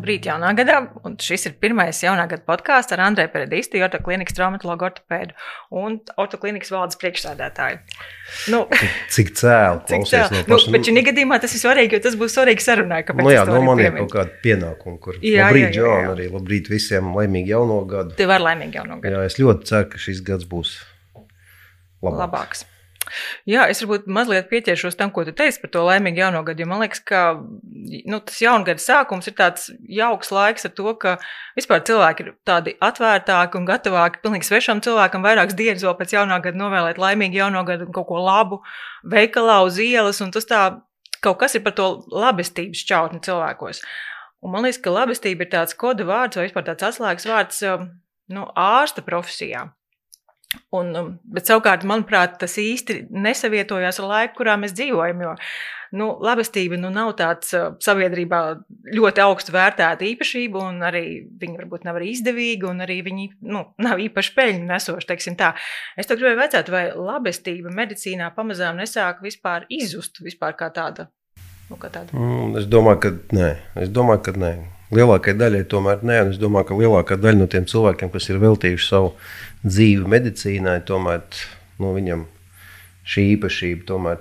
Labrīt, jaunā gadā. Un šis ir pirmais jaunā gada podkāsts ar Andreju Peredistu, ortoklinikas traumatologu ortopēdu un ortoklinikas valdes priekšsādātāju. Nu, cik cēlu? Cēlu? No nu, bet šī gadījumā tas ir svarīgi, jo tas būs svarīgi sarunai. Nu, jā, no man ir kaut kāda pienākuma, kur jā, labrīt, jā, jā, jā. arī labrīt visiem laimīgi jauno gadu. Tev var laimīgi jauno gadu. Jā, es ļoti ceru, ka šis gads būs labāks. labāks. Jā, es varbūt mazliet pieķeršos tam, ko tu teici par to laimīgu jauno gadu. Man liekas, ka nu, tas jaungada sākums ir tāds jauks laiks ar to, ka vispār cilvēki ir tādi atvērtāki un gatavāki pilnīgi svešam cilvēkam vairākas dienas vēl pēc jaunā gada novēlēt laimīgu jauno gadu un kaut ko labu veikalā uz ielas. Un tas tā kaut kas ir par to labestības šķautni cilvēkos. Un man liekas, ka labestība ir tāds kodu vārds vai vispār tāds atslēgas vārds nu, ārsta profesijā. Un, um, bet savukārt, manuprāt, tas īsti nesavietojās ar laiku, kurā mēs dzīvojam. Jo nu, labestība nu, nav tāds uh, sabiedrībā ļoti augstu vērtēta īpašība, un arī viņi varbūt nav arī izdevīgi, un arī viņi nu, nav īpaši peļņu nesoši. Es tev gribēju jautāt, vai labestība medicīnā pamazām nesāk vispār izzust vispār kā tāda? Nu, kā tāda? Mm, es domāju, ka nē. Es domāju, ka nē. Lielākajai daļai tomēr nē, es domāju, ka lielākā daļa no tiem cilvēkiem, kas ir veltījuši savu dzīvi medicīnai, tomēr no nu, viņam šī īpašība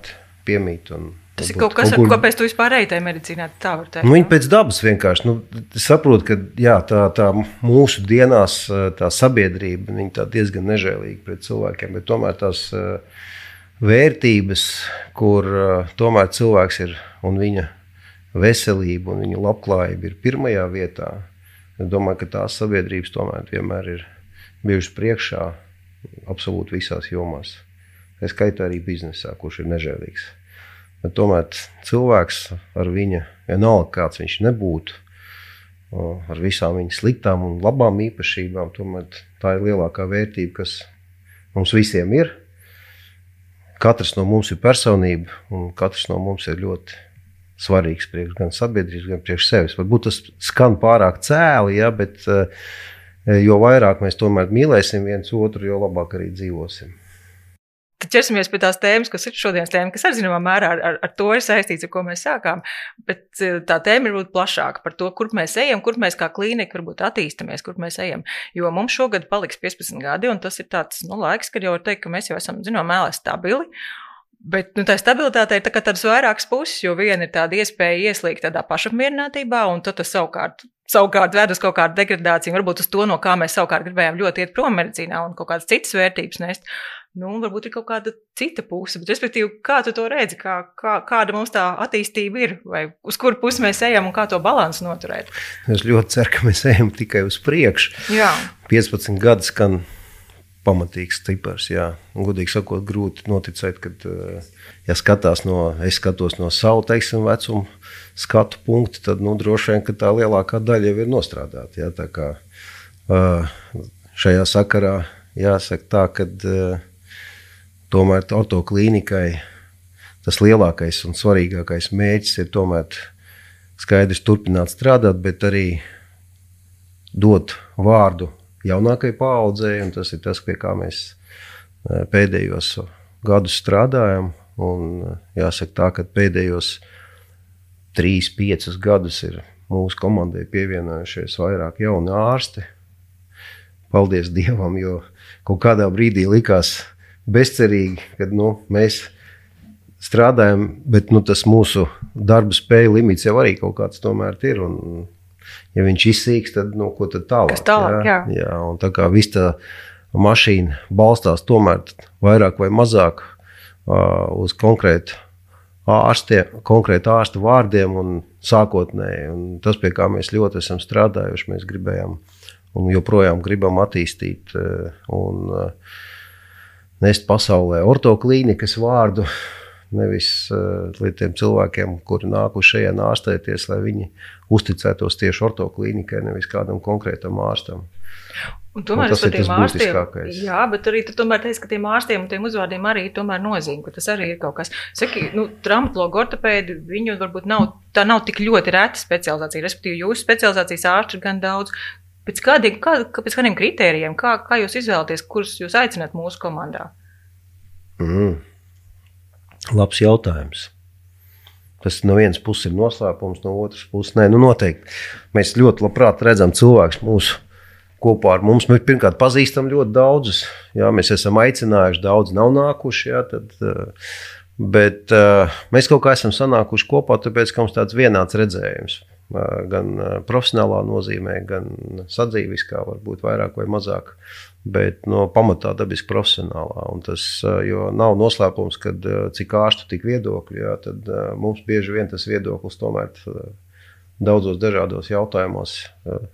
piemīt. Un, Tas ir kaut kas, kur... kāpēc tu vispār ej tajā medicīnā. Tā var teikt. Nu, viņa pēc dabas vienkārši nu, saprot, ka jā, tā, tā mūsu dienās tā sabiedrība tā diezgan nežēlīga pret cilvēkiem, tomēr tās vērtības, kur tomēr cilvēks ir un viņa veselība un viņa labklājība ir pirmajā vietā. Es domāju, ka tās sabiedrības tomēr vienmēr ir bijušas priekšā absolūti visās jomās. Es skaitu arī biznesā, kurš ir nežēlīgs. Bet tomēr cilvēks ar viņa, vienalga kāds viņš nebūtu, ar visām viņa sliktām un labām īpašībām, tomēr tā ir lielākā vērtība, kas mums visiem ir. Katrs no mums ir personība, un katrs no mums ir ļoti svarīgs priekš gan sabiedrības, gan priekš sevis. Varbūt tas skan pārāk cēli, ja, bet uh, jo vairāk mēs tomēr mīlēsim viens otru, jo labāk arī dzīvosim. Tad ķersimies pie tās tēmas, kas ir šodienas tēma, kas ar zināmā mērā ar, ar, ar to ir saistīts, ar ko mēs sākām. Bet eh, tā tēma ir varbūt plašāka par to, kur mēs ejam, kur mēs kā klīnika varbūt attīstamies, kur mēs ejam. Jo mums šogad paliks 15 gadi, un tas ir tāds nu, laiks, kad jau var teikt, ka mēs jau esam zināmā mērā stabili. Bet nu, tā stabilitāte ir tā, tādas vairākas puses, jo viena ir tāda iespēja ieslīgt tādā pašapmierinātībā, un tas savukārt, savukārt ved uz kaut kādu degradāciju, varbūt uz to, no kā mēs savukārt gribējām ļoti iet prom medicīnā un kaut kādas citas vērtības nest. Nu, varbūt ir kaut kāda cita puse, bet, respektīvi, kā tu to redzi, kā, kā, kāda mums tā attīstība ir, vai uz kuru pusi mēs ejam un kā to balansu noturēt? Es ļoti ceru, ka mēs ejam tikai uz priekšu. Jā. 15 gadus, kad pamatīgs cipars. Jā. Un, godīgi sakot, grūti noticēt, ka, eh, ja skatās no, es skatos no savu teiksim, vecumu skatu punktu, tad nu, droši vien tā lielākā daļa jau ir nostrādāta. Jā. Tā kā, eh, šajā sakarā jāsaka tā, ka eh, tomēr ortoklīnikai tas lielākais un svarīgākais mērķis ir tomēr skaidrs turpināt strādāt, bet arī dot vārdu jaunākajai paaudzei, un tas ir tas, pie kā mēs e, pēdējos gadus strādājam. Un, e, jāsaka, tā, ka pēdējos trīs, piecus gadus ir mūsu komandai pievienojušies vairāk jauni ārsti. Paldies Dievam, jo kaut kādā brīdī likās bezcerīgi, kad nu, mēs strādājam, bet nu, tas mūsu darba spēju limits jau arī kaut kāds tomēr ir. Un, ja viņš izsīks, tad nu, ko tad tālāk? Kas tālāk jā? Jā, jā, un tā kā viss tā mašīna balstās tomēr vairāk vai mazāk uh, uz konkrētu ārstiem, konkrēti ārsta vārdiem un sākotnēji. Un tas, pie kā mēs ļoti esam strādājuši, mēs gribējām un joprojām gribam attīstīt un nest pasaulē ortoklīnikas vārdu. Nevis uh, līdz tiem cilvēkiem, kuri nākuši šeit ārstēties, lai viņi uzticētos tieši ortoklīnikai, nevis kādam konkrētam ārstam. Un tomēr un tas ir tas ārstiem, jā, bet arī tomēr teici, ka tiem ārstiem un tiem uzvārdiem arī tomēr nozīme, ka tas arī ir kaut kas. Saki, nu, traumatologu ortopēdi, viņu varbūt nav, tā nav tik ļoti reta specializācija, respektīvi jūsu specializācijas ārsti ir gan daudz. Pēc kādiem, kā, pēc kādiem kritērijiem, kā, kā jūs izvēlaties, kurus jūs aicināt mūsu komandā? Mm. Labs jautājums. Tas no vienas puses ir noslēpums, no otras puses nē, nu noteikti. Mēs ļoti labprāt redzam cilvēkus mūsu kopā ar mums. Mēs pirmkārt pazīstam ļoti daudzus. Jā, mēs esam aicinājuši, daudz nav nākuši. Jā, tad, uh, bet uh, mēs kaut kā esam sanākuši kopā, tāpēc ka mums tāds vienāds redzējums. Uh, gan profesionālā nozīmē, gan sadzīviskā, varbūt vairāk vai mazāk. Bet no pamatā dabiski profesionālā. Un tas nav noslēpums, ka cik ārstu, tik viedokļi, jā, tad mums bieži vien tas viedoklis tomēr daudzos dažādos jautājumos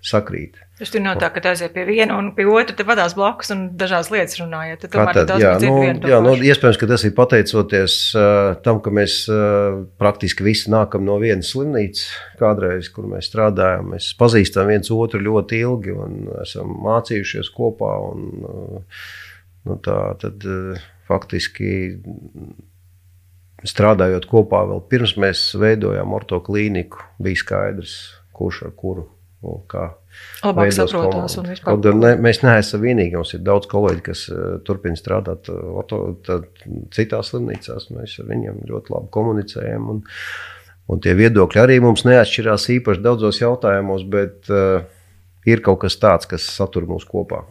sakrīt. Tas tur nav tā, ka aiziet pie viena un pie otra, tad vadās blakus un dažādas lietas runājot. Tad, tomēr, tad, jā, nu, jā nu, iespējams, ka tas ir pateicoties uh, tam, ka mēs uh, praktiski visi nākam no vienas slimnīcas, kādreiz, kur mēs strādājam. Mēs pazīstam viens otru ļoti ilgi un esam mācījušies kopā. Un, uh, nu, tā, tad, uh, faktiski strādājot kopā, vēl pirms mēs veidojām orto klīniku, bija skaidrs, kurš ar kuru kā Labāk saprotās un vispār. Un, ne, mēs neesam vienīgi. Mums ir daudz kolēģi, kas uh, turpina strādāt oto, tad, citās slimnīcās. Mēs ar viņiem ļoti labi komunicējam. Un, un tie viedokļi arī mums neatšķirās īpaši daudzos jautājumos, bet uh, ir kaut kas tāds, kas satur mūs kopā.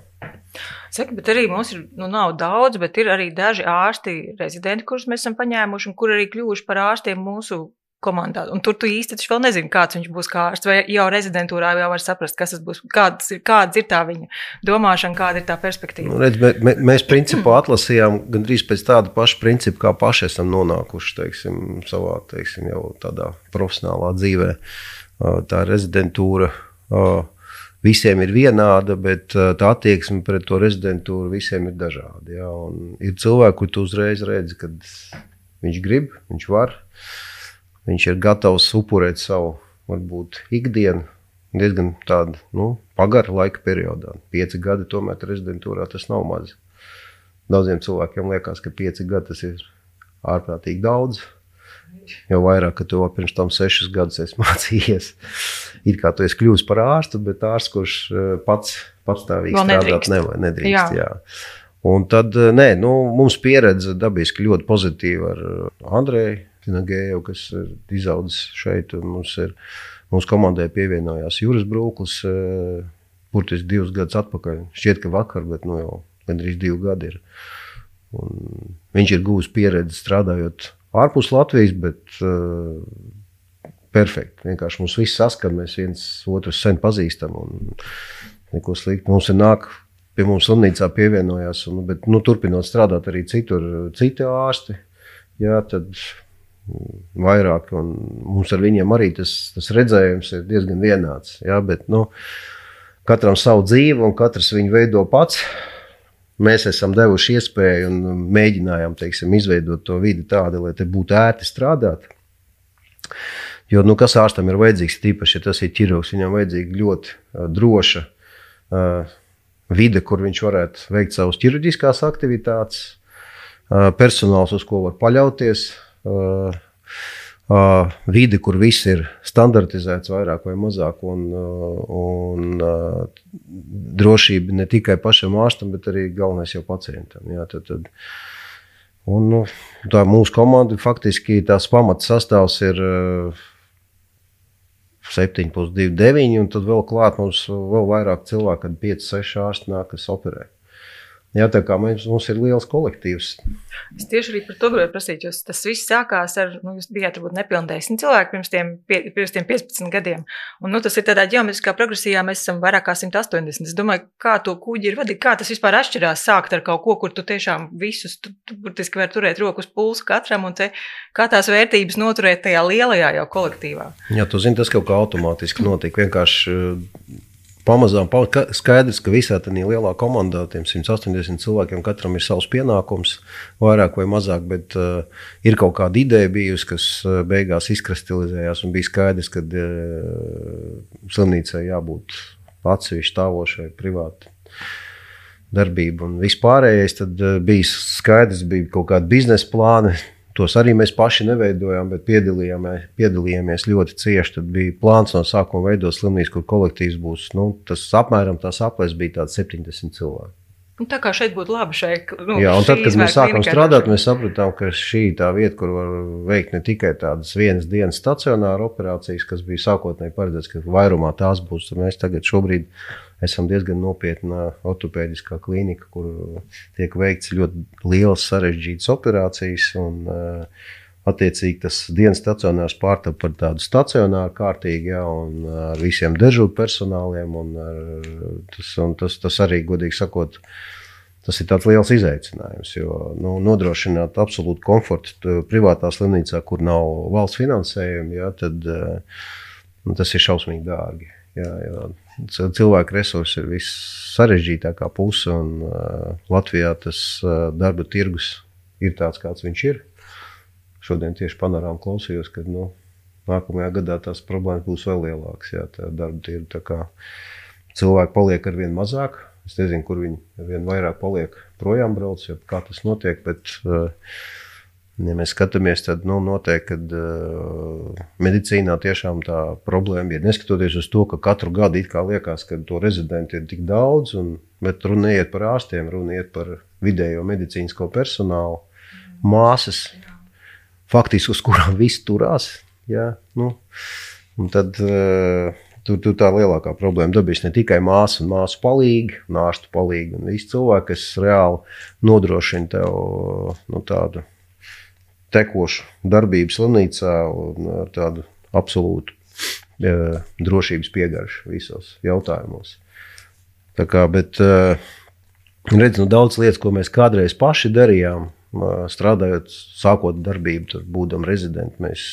Saka, bet arī mums ir, nu, nav daudz, bet ir arī daži ārsti, rezidenti, kurus mēs esam paņēmuši, un kur arī kļuvuši par ārstiem mūsu komandā. Un tur tu īsti vēl nezini, kāds viņš būs kā ārsts. Vai jau rezidentūrā jau var saprast, kas tas būs, kāds ir, kāds ir tā viņa domāšana, kāda ir tā perspektīva. Nu, redz, mē, mēs principā atlasījām gandrīz pēc tāda paša principa, kā paši esam nonākuši teiksim, savā teiksim, tādā profesionālā dzīvē. Tā rezidentūra visiem ir vienāda, bet tā attieksme pret to rezidentūru visiem ir dažāda. Ja? Un ir cilvēki, kuriem tu uzreiz redzi, kad viņš grib, viņš var. Viņš ir gatavs upurēt savu varbūt, ikdienu diezgan tādu nu, pagaru laika periodā. Pieci gadi tomēr rezidentūrā tas nav maz. Daudziem cilvēkiem liekas, ka pieci gadi tas ir ārprātīgi daudz. Jo vairāk, ka tu pirms tam sešus gadus esi mācījies, it kā tu esi kļuvis par ārstu, bet ārsts, kurš eh, pats patstāvīgi strādāt, nevar, nedrīkst. Jā. Jā. Un tad, eh, nē, nu, mums pieredze dabiski ļoti pozitīva ar Andreju Nagēju, kas ir izaudzis šeit. Mums ir, mūsu komandai pievienojās Jūras Brūklis, eh, burtiski divus gadus atpakaļ. Šķiet, ka vakar, bet nu, jau gandrīz divi gadi ir. Un viņš ir gūs pieredzi strādājot ārpus Latvijas, bet uh, perfekti. Vienkārši mums viss saskan, mēs viens otru sen pazīstam. Neko sliktu. Mums ir nāk, pie mums slimnīcā pievienojās, un, bet nu, turpinot strādāt arī citur, citi ārsti. Jā, tad vairāk. Mums ar viņiem arī tas, tas redzējums ir diezgan vienāds. Ja? Bet, nu, katram savu dzīvi, un katrs viņu veido pats. Mēs esam devuši iespēju un mēģinājām teiksim, izveidot to vidi tādu, lai te būtu ērti strādāt. Jo, nu, kas ārstam ir vajadzīgs, tīpaši, ja tas ir ķirurgs, viņam vajadzīga ļoti uh, droša uh, vide, kur viņš varētu veikt savas ķirurģiskās aktivitātes, uh, personāls, uz ko var paļauties, uh, uh, vidi, kur viss ir standartizēts vairāk vai mazāk, un, un uh, drošība ne tikai pašam ārstam, bet arī galvenais jau pacientam. Jā, tad, tad, un, nu, tā mūsu komanda faktiski tās pamats sastāvs ir. Uh, 7, 2, 9, un tad vēl klāt mums vēl vairāk cilvēku, kad 5, 6 ārsti nāk, kas operē. Jā, tā kā mums, mums ir liels kolektīvs. Es tieši arī par to gribēju prasīt, jo tas viss sākās ar, nu, jūs bijāt varbūt nepilnēsim cilvēki pirms tiem, pie, pirms tiem 15 gadiem. Un, nu, tas ir tādā ģeometriskā progresijā, mēs esam vairāk kā 180. Es domāju, kā to kuģi ir vadīt, kā tas vispār atšķirās sākt ar kaut ko, kur tu tiešām visus, tu, tu burtiski var turēt rokas pulsu katram un te, kā tās vērtības noturēt tajā lielajā jau kolektīvā. Jā, tu zini, tas kaut kā automātiski notiek. Vienkārši pamazām skaidrs, ka visā tajā lielā komandā, tiem 180 cilvēkiem, katram ir savs pienākums, vairāk vai mazāk, bet uh, ir kaut kāda ideja bijusi, kas uh, beigās izkristalizējās un bija skaidrs, ka uh, slimnīcai jābūt atsevišķi stāvošai, privāti. Darbība un vispārējais uh, bija skaidrs, bija kaut kāda biznesa plāna, Tos arī mēs paši neveidojām, bet piedalījāmies, piedalījāmies ļoti cieši. Tad bija plāns no sākuma veidot slimnīcu, kur kolektīvs būs. Nu, tas apmēram tās aplēs bija tāds 70 cilvēki. Nu, tā kā šeit būtu labi šai nu, Jā, un tad, kad mēs sākām strādāt, mēs sapratām, ka šī ir tā vieta, kur var veikt ne tikai tādas vienas dienas stacionāra operācijas, kas bija sākotnēji paredzēts, ka vairumā tās būs. Mēs tagad šobrīd esam diezgan nopietna ortopēdiskā klīnika, kur tiek veikts ļoti liels sarežģītas operācijas. Un, uh, Attiecīgi tas dienas stacionārs pārtapa par tādu stacionāru kārtīgi, ja, un ar visiem dežūru personāliem. Un ar, tas, un tas, tas arī, godīgi sakot, tas ir liels izaicinājums. Jo nu, nodrošināt absolūtu komfortu privātā slimnīcā, kur nav valsts finansējuma, ja, tad nu, tas ir šausmīgi dārgi. Jā, jā. Cilvēku resursi ir viss sarežģītākā puse, un uh, Latvijā tas uh, darba tirgus ir tāds, kāds viņš ir šodien tieši panorāmā klausījos, ka nu, nākamajā gadā tās problēmas būs vēl lielākas. Jā, tā darba tirgu tā kā cilvēki paliek ar vien mazāk. Es nezinu, kur viņi ar vien vairāk paliek projām brauc, ja kā tas notiek. Bet, uh, Ja mēs skatāmies, tad nu, noteikti, ka uh, medicīnā tiešām tā problēma ir. Neskatoties uz to, ka katru gadu it kā liekas, ka to rezidentu ir tik daudz, un, bet runa iet par ārstiem, runa iet par vidējo medicīnisko personālu, māsas, faktiski uz kurām viss turās. Ja? Nu, tad uh, tur, tur tā lielākā problēma dabīs ne tikai māsu un māsu palīgi, un ārstu palīgi, un visi cilvēki, kas reāli nodrošina tev nu, tādu tekošu darbību slimnīcā un ar tādu absolūtu uh, drošības piegaršu visos jautājumos. Tā kā, bet, uh, redz, nu, daudz lietas, ko mēs kādreiz paši darījām, strādājot, sākot darbību, tur būdam rezidenti. Mēs,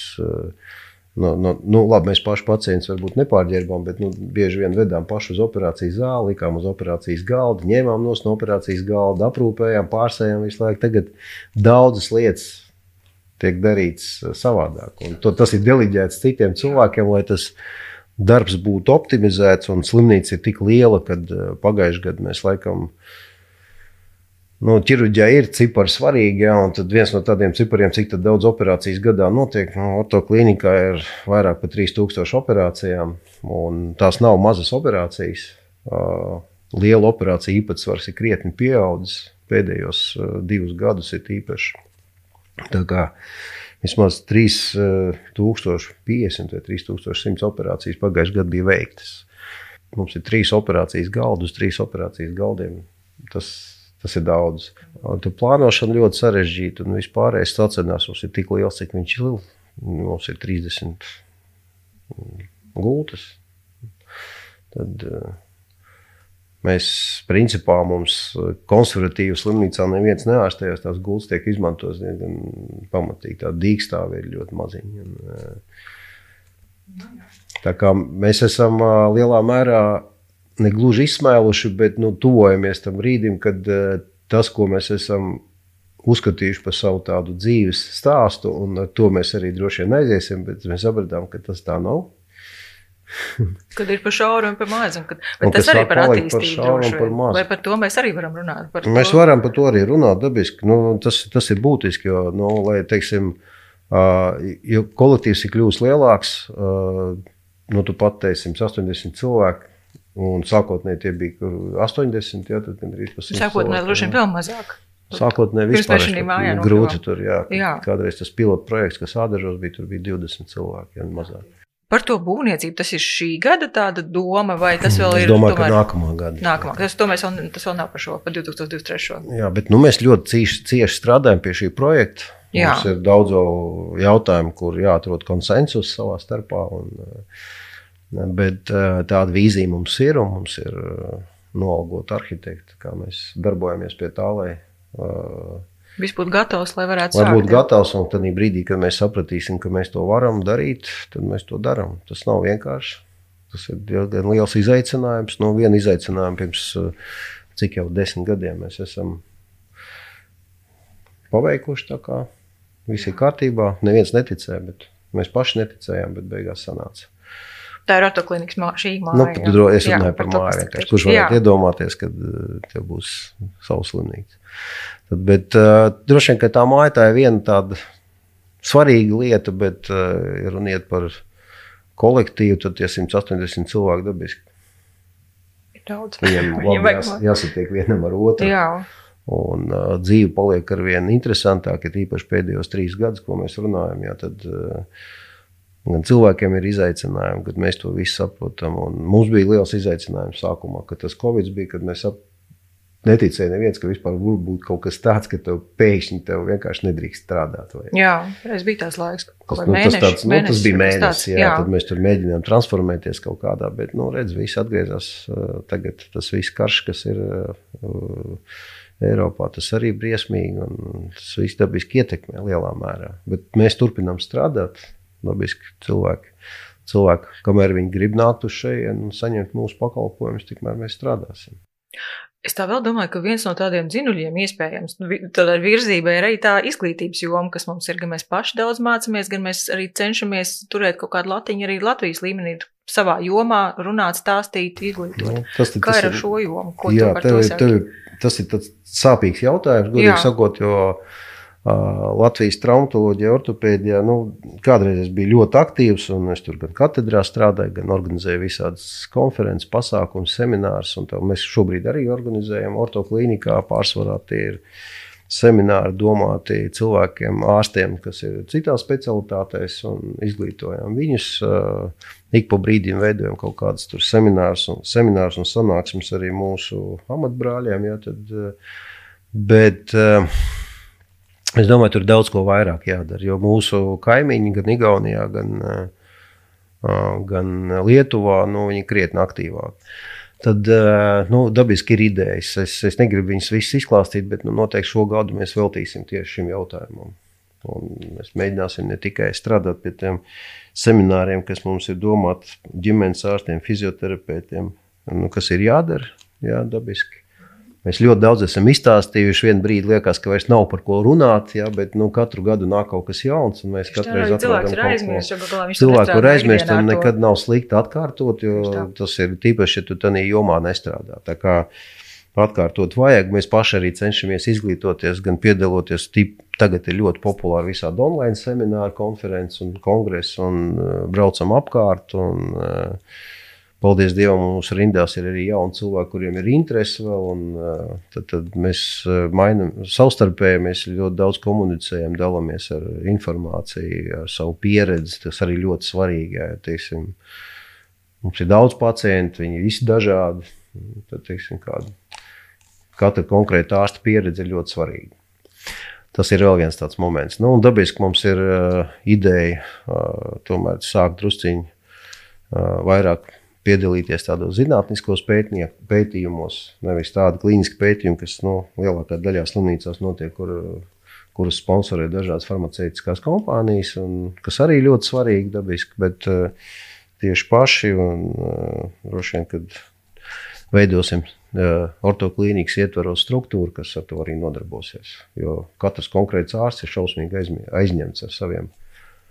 no, no, nu, labi, mēs paši pacientus varbūt nepārģērbām, bet nu, bieži vien vedām pašu uz operācijas zāli, likām uz operācijas galda, ņēmām no operācijas galda, aprūpējām, pārsējām visu laiku. Tagad daudzas lietas tiek darītas savādāk. To, tas ir deliģēts citiem cilvēkiem, lai tas darbs būtu optimizēts. Un slimnīca ir tik liela, ka pagājušajā gadā mēs laikam nu, ķirurģijā ir cipari svarīgi, ja, un viens no tādiem cipariem, cik daudz operācijas gadā notiek, nu, ortoklinikā ir vairāk par 3000 operācijām, un tās nav mazas operācijas. Liela operācija īpatsvars ir krietni pieaudzis pēdējos divus gadus, ir īpaši. Tā kā vismaz 3050 vai 3100 operācijas pagājušajā gadā bija veiktas. Mums ir trīs operācijas galdi uz trīs operācijas galdiem. Tas Tas ir daudz. Tur plānošana ļoti sarežģīta, un vispārējais stacionārs mums ir tik liels, cik viņš ir. Mums ir 30 gultas. Tad, uh, mēs, principā, mums konservatīvi slimnīcā neviens neārstējās. Tās gultas tiek izmantotas diezgan pamatīgi. Tā dīkstāve ir ļoti maziņa. Un, uh, tā kā mēs esam uh, lielā mērā ne gluži izsmēluši, bet nu, tuvojamies tam brīdim, kad uh, tas, ko mēs esam uzskatījuši par savu tādu dzīves stāstu, un ar to mēs arī droši vien aiziesim, bet mēs sapratām, ka tas tā nav. kad ir par šauru un par mazu, bet un tas arī par attīstību. Par par Vai par to mēs arī varam runāt? Par mēs to? varam par to arī runāt dabiski. Nu, tas, tas ir būtiski, jo, nu, lai, teiksim, uh, jo kolektīvs ir kļūst lielāks, uh, nu, tu pat teiksim, 80 cilvēki, Un sākotnēji tie bija 80, jā, tad gandrīz pa 100. Sākotnēji droši vien vēl mazāk. Sākotnēji vispār bija grūti tur, jā. jā. Kādreiz tas pilotu projekts, kas ādažos bija, tur bija 20 cilvēki, ja mazāk. Par to būvniecību tas ir šī gada tāda doma, vai tas vēl ir? Es domāju, tomēr... ka nākamā gada. Nākamā. Tas, to mēs vēl, tas vēl nav par šo, par 2023. Jā, bet nu, mēs ļoti cieši, cieši strādājam pie šī projekta. Jā. Mums ir daudz jautājumu, kur jāatrod konsensus savā starpā. Un, uh, Bet tāda vīzija mums ir, un mums ir noalgot arhitekti, kā mēs darbojamies pie tā, lai Viss būtu gatavs, lai varētu lai būt gatavs. Un tad brīdī, kad mēs sapratīsim, ka mēs to varam darīt, tad mēs to darām. Tas nav vienkārši. Tas ir diezgan liels izaicinājums. No viena izaicinājuma pirms cik jau desmit gadiem mēs esam paveikuši. Tā kā viss ir kārtībā. Neviens neticēja, bet mēs paši neticējām, bet beigās sanāca. Tā ir ortoklinikas mā, šī māja. Nu, tad, es runāju jā, par, par māju. Kurš varētu jā. iedomāties, ka uh, tev būs savs slimnīca. Tad, bet uh, droši vien, ka tā māja tā ir viena tāda svarīga lieta, bet uh, ir runiet par kolektīvu, tad tie 180 cilvēki dabiski. daudz. Viņam labi jās, jāsatiek vienam ar otru. Jā. Un uh, dzīve paliek ar vien interesantāka, ja īpaši pēdējos trīs gadus, ko mēs runājam. Jā, tad, uh, gan cilvēkiem ir izaicinājumi, kad mēs to visu saprotam. Un mums bija liels izaicinājums sākumā, kad tas Covid bija, kad mēs ap, neticēja neviens, ka vispār var būt kaut kas tāds, ka tev pēkšņi tev vienkārši nedrīkst strādāt. Vai. Jā, es biju tās laiks, tas, nu, mēneši, tas, tāds, nu, mēneši, tas bija mēnesis. Tāds, jā, jā. Tad mēs tur mēģinājām transformēties kaut kādā, bet, nu, redz, viss atgriezās. Tagad tas viss karš, kas ir. Uh, Eiropā tas arī briesmīgi, un tas viss dabiski ietekmē lielā mērā. Bet mēs turpinām strādāt. Dabiski cilvēki, cilvēki kamēr viņi grib nākt uz šejienes un saņemt mūsu pakalpojumus, tikmēr mēs strādāsim. Es tā vēl domāju, ka viens no tādiem dzinuļiem, iespējams, nu, tādā virzībā ir arī tā izglītības joma, kas mums ir, gan mēs paši daudz mācāmies, gan mēs arī cenšamies turēt kaut kādu latiņu arī Latvijas līmenī, savā jomā, runāt, stāstīt, izglītot. Nu, tas, Kā tas ir ar šo jomu? Ko jā, tev, tev, tas ir tāds sāpīgs jautājums, godīgi jā. sakot, jo Latvijas traumatoloģija, ortopēdijā. Nu, kādreiz es biju ļoti aktīvs, un es tur gan katedrā strādāju, gan organizēju visādas konferences, pasākumus, seminārus. Mēs šobrīd arī organizējam ortoklīnikā. Pārsvarā tie ir semināri domāti cilvēkiem, ārstiem, kas ir citās specialitātēs, un izglītojam viņus. Ik pa brīdim veidojam kaut kādas seminārus un, seminārus un sanāksmes arī mūsu amatbrāļiem. Ja, tad, bet, uh, Es domāju, tur daudz ko vairāk jādara. Jo mūsu kaimiņi, gan Igaunijā, gan, gan Lietuvā, nu, viņi ir krietni aktīvāki. Tad nu, dabiski ir idejas. Es, es negribu viņas visas izklāstīt, bet nu, noteikti šo gadu mēs veltīsim tieši šim jautājumam. Un mēs mēģināsim ne tikai strādāt pie tiem semināriem, kas mums ir domāti ģimenes ārstiem, fizioterapeitiem, nu, kas ir jādara, jā, dabiski. Mēs ļoti daudz esam izstāstījuši. Vienu brīdi liekas, ka vairs nav par ko runāt, ja, bet nu, katru gadu nāk kaut kas jauns. Mēs katru reizi atrodam kaut ko. Cilvēku ir aizmirst, un nekad nav slikti atkārtot, jo tas ir tīpaši, ja tu tādā jomā nestrādā. Tā kā atkārtot vajag, mēs paši arī cenšamies izglītoties, gan piedaloties. Tip, tagad ir ļoti populāri visādi online semināri, konferences un kongresi, un uh, braucam apkārt. Un, uh, Paldies Dievam, mums rindās ir arī jauni cilvēki, kuriem ir interese vēl. Un, tad, tad mēs mainām savstarpēji, mēs ļoti daudz komunicējam, dalāmies ar informāciju, ar savu pieredzi. Tas arī ļoti svarīgi. Jā, teiksim, mums ir daudz pacientu, viņi visi dažādi. Tad, teiksim, kāda, katra konkrēta ārsta pieredze ir ļoti svarīga. Tas ir vēl viens tāds moments. Nu, dabiski mums ir uh, ideja uh, tomēr sākt drusciņi uh, vairāk piedalīties tādos zinātniskos pētījumos, nevis tādi klīniski pētījumi, kas nu, lielākā daļā slimnīcās notiek, kur, kuras sponsorē dažādas farmaceitiskās kompānijas, un, kas arī ļoti svarīgi dabiski, bet uh, tieši paši un uh, droši vien, kad veidosim uh, ortoklīnikas ietvaros struktūru, kas ar to arī nodarbosies. Jo katrs konkrēts ārsts ir šausmīgi aizņemts ar saviem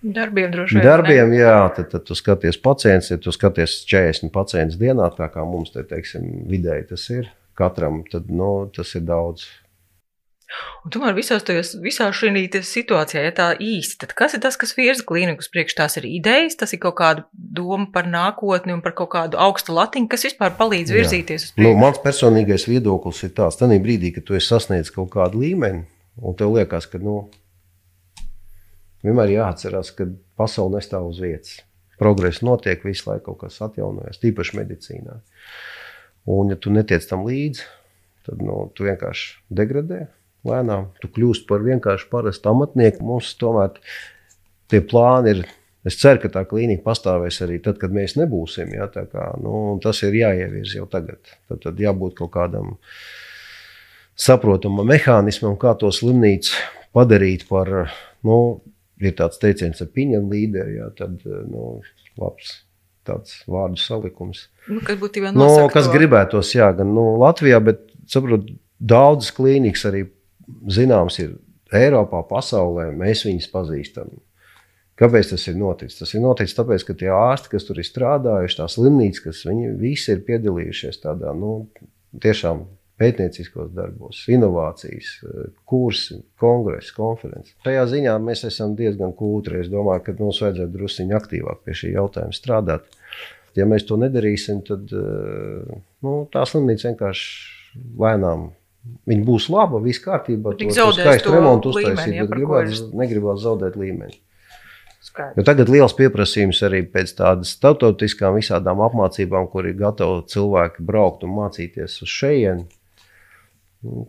Darbiem droši vien. Darbiem, ne? jā, tad, tad tu skaties pacients, ja tu skaties 40 pacientus dienā, tā kā mums te, teiksim, vidēji tas ir katram, tad nu, tas ir daudz. Un tomēr visās tajos, visā šī situācijā, ja tā īsti, tad kas ir tas, kas virza klīnikus priekš? Tās ir idejas, tas ir kaut kāda doma par nākotni un par kaut kādu augstu latiņu, kas vispār palīdz virzīties uz priekšu. Nu, mans personīgais viedoklis ir tāds, tanī brīdī, kad tu esi sasniedzis kaut kādu līmeni, un tev liekas, ka, nu, Vienmēr jāatcerās, ka pasaule nestāv uz vietas. Progress notiek visu laiku, kaut kas atjaunojas, tīpaši medicīnā. Un, ja tu netiec tam līdzi, tad nu, tu vienkārši degradē lēnām. Tu kļūsi par vienkārši parastu amatnieku. Mums tomēr tie plāni ir. Es ceru, ka tā klīnika pastāvēs arī tad, kad mēs nebūsim. Ja, kā, nu, tas ir jāievieš jau tagad. Tad, tad jābūt kaut kādam saprotamam mehānismam, kā to slimnīcu padarīt par nu, ir tāds teiciens, piņem līderi, jā, tad eh, nu, labs tāds vārdu salikums. Nu, kas būtībā nu, kas gribētos, jā, gan nu, Latvijā, bet saprot, daudzas klīnikas arī zināms ir Eiropā, pasaulē, mēs viņus pazīstam. Kāpēc tas ir noticis? Tas ir noticis tāpēc, ka tie ārsti, kas tur ir strādājuši, tās slimnīcas, kas viņi visi ir piedalījušies tādā, nu, tiešām pētnieciskos darbos, inovācijas, kursi, kongresi, konferences. Šajā ziņā mēs esam diezgan kūtri. Es domāju, ka mums vajadzētu druskuļi aktīvāk pie šī jautājuma strādāt. Ja mēs to nedarīsim, tad uh, nu, tā slimnīca vienkārši lēnām. Viņa būs laba, viss kārtībā. Tik zaudēs to remontu uztaisīt, ja, bet ir- negribētu zaudēt līmeni. Jo tagad ir liels pieprasījums arī pēc tādas starptautiskām visādām apmācībām, kur ir gatavi cilvēki braukt un mācīties uz šejienu.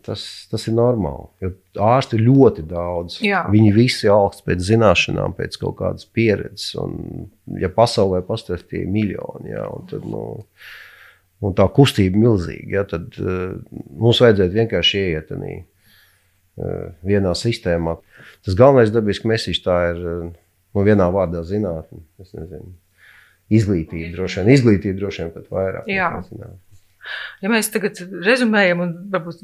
Tas, tas ir normāli. Jo ārsti ir ļoti daudz. Jā. Viņi visi augst pēc zināšanām, pēc kaut kādas pieredzes. Un, ja pasaulē pastāv tie miljoni, jā, un tad, nu, un tā kustība ir milzīga, jā, tad uh, mums vajadzētu vienkārši ieiet uh, vienā sistēmā. Tas galvenais dabisks mēsīšs tā ir uh, nu, vienā vārdā nezinu. Izglītība droši vien, izglītība droši vien pat vairāk. Jā. nekā zinātne. Ja mēs tagad rezumējam un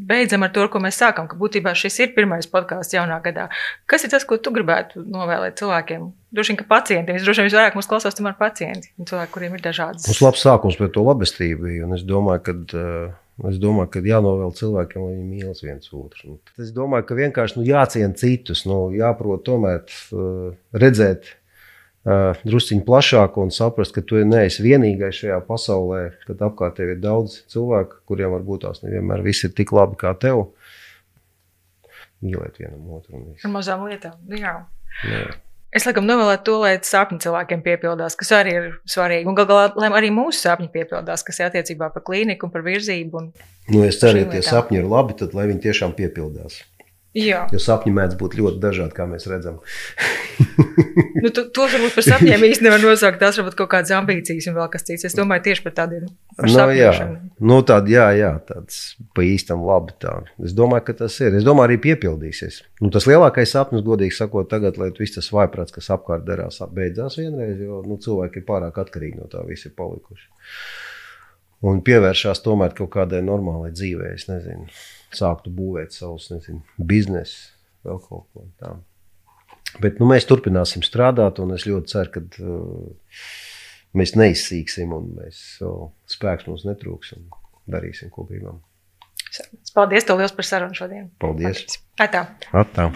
beidzam ar to, ko mēs sākam, ka būtībā šis ir pirmais podkāsts jaunā gadā. Kas ir tas, ko tu gribētu novēlēt cilvēkiem? Droši vien, ka pacientiem, es droši vien visvairāk mūs klausās tomēr pacienti un cilvēki, kuriem ir dažādas. Mums labs sākums pie to labestību un Es domāju, ka, uh, es domāju, ka jānovēl cilvēkiem, lai viņi mīl viens otru. Nu, Es domāju, ka vienkārši nu, jāciena citus, nu, jāprot tomēr uh, redzēt uh, drusciņš plašāk un saprast, ka tu neesi vienīgais šajā pasaulē, kad apkārt tev ir daudz cilvēku, kuriem varbūt tās nevienmēr viss ir tik labi kā tev. Mīlēt vienam otru. Ar mazām lietām. Jā. Jā. Es laikam novēlētu to, lai sapņi cilvēkiem piepildās, kas arī ir svarīgi. Un gal galā, lai arī mūsu sapņi piepildās, kas ir attiecībā par klīniku un par virzību. Un... Nu, es ceru, ka tie sapņi ir labi, tad lai viņi tiešām piepildās. Jā, Jo sapņi mēdz būt ļoti dažādi, kā mēs redzam. nu, to, to varbūt par sapņiem īstenībā nevar nosaukt. Tās varbūt kaut kādas ambīcijas un vēl kas cits. Es domāju tieši par tādiem par Nu, jā, sapņošanu. nu, tāda, jā, jā, tāds pa īstam labi. Tā. Es domāju, ka tas ir. Es domāju, arī piepildīsies. Nu, tas lielākais sapnis, godīgi sakot, tagad, lai viss tas vaiprāts, kas apkārt darās, beidzās vienreiz, jo nu, cilvēki ir pārāk atkarīgi no tā, visi ir palikuši. Un pievēršās tomēr kaut kādai normālai dzīvei, es nezinu, sāktu būvēt savus nezinu, biznesu, vēl kaut ko tādu. Bet nu, mēs turpināsim strādāt, un es ļoti ceru, ka uh, mēs neizsīksim, un mēs uh, spēks mums netrūks, un darīsim, ko gribam. Paldies, tev liels par sarunu šodien. Paldies! Atā. Atā.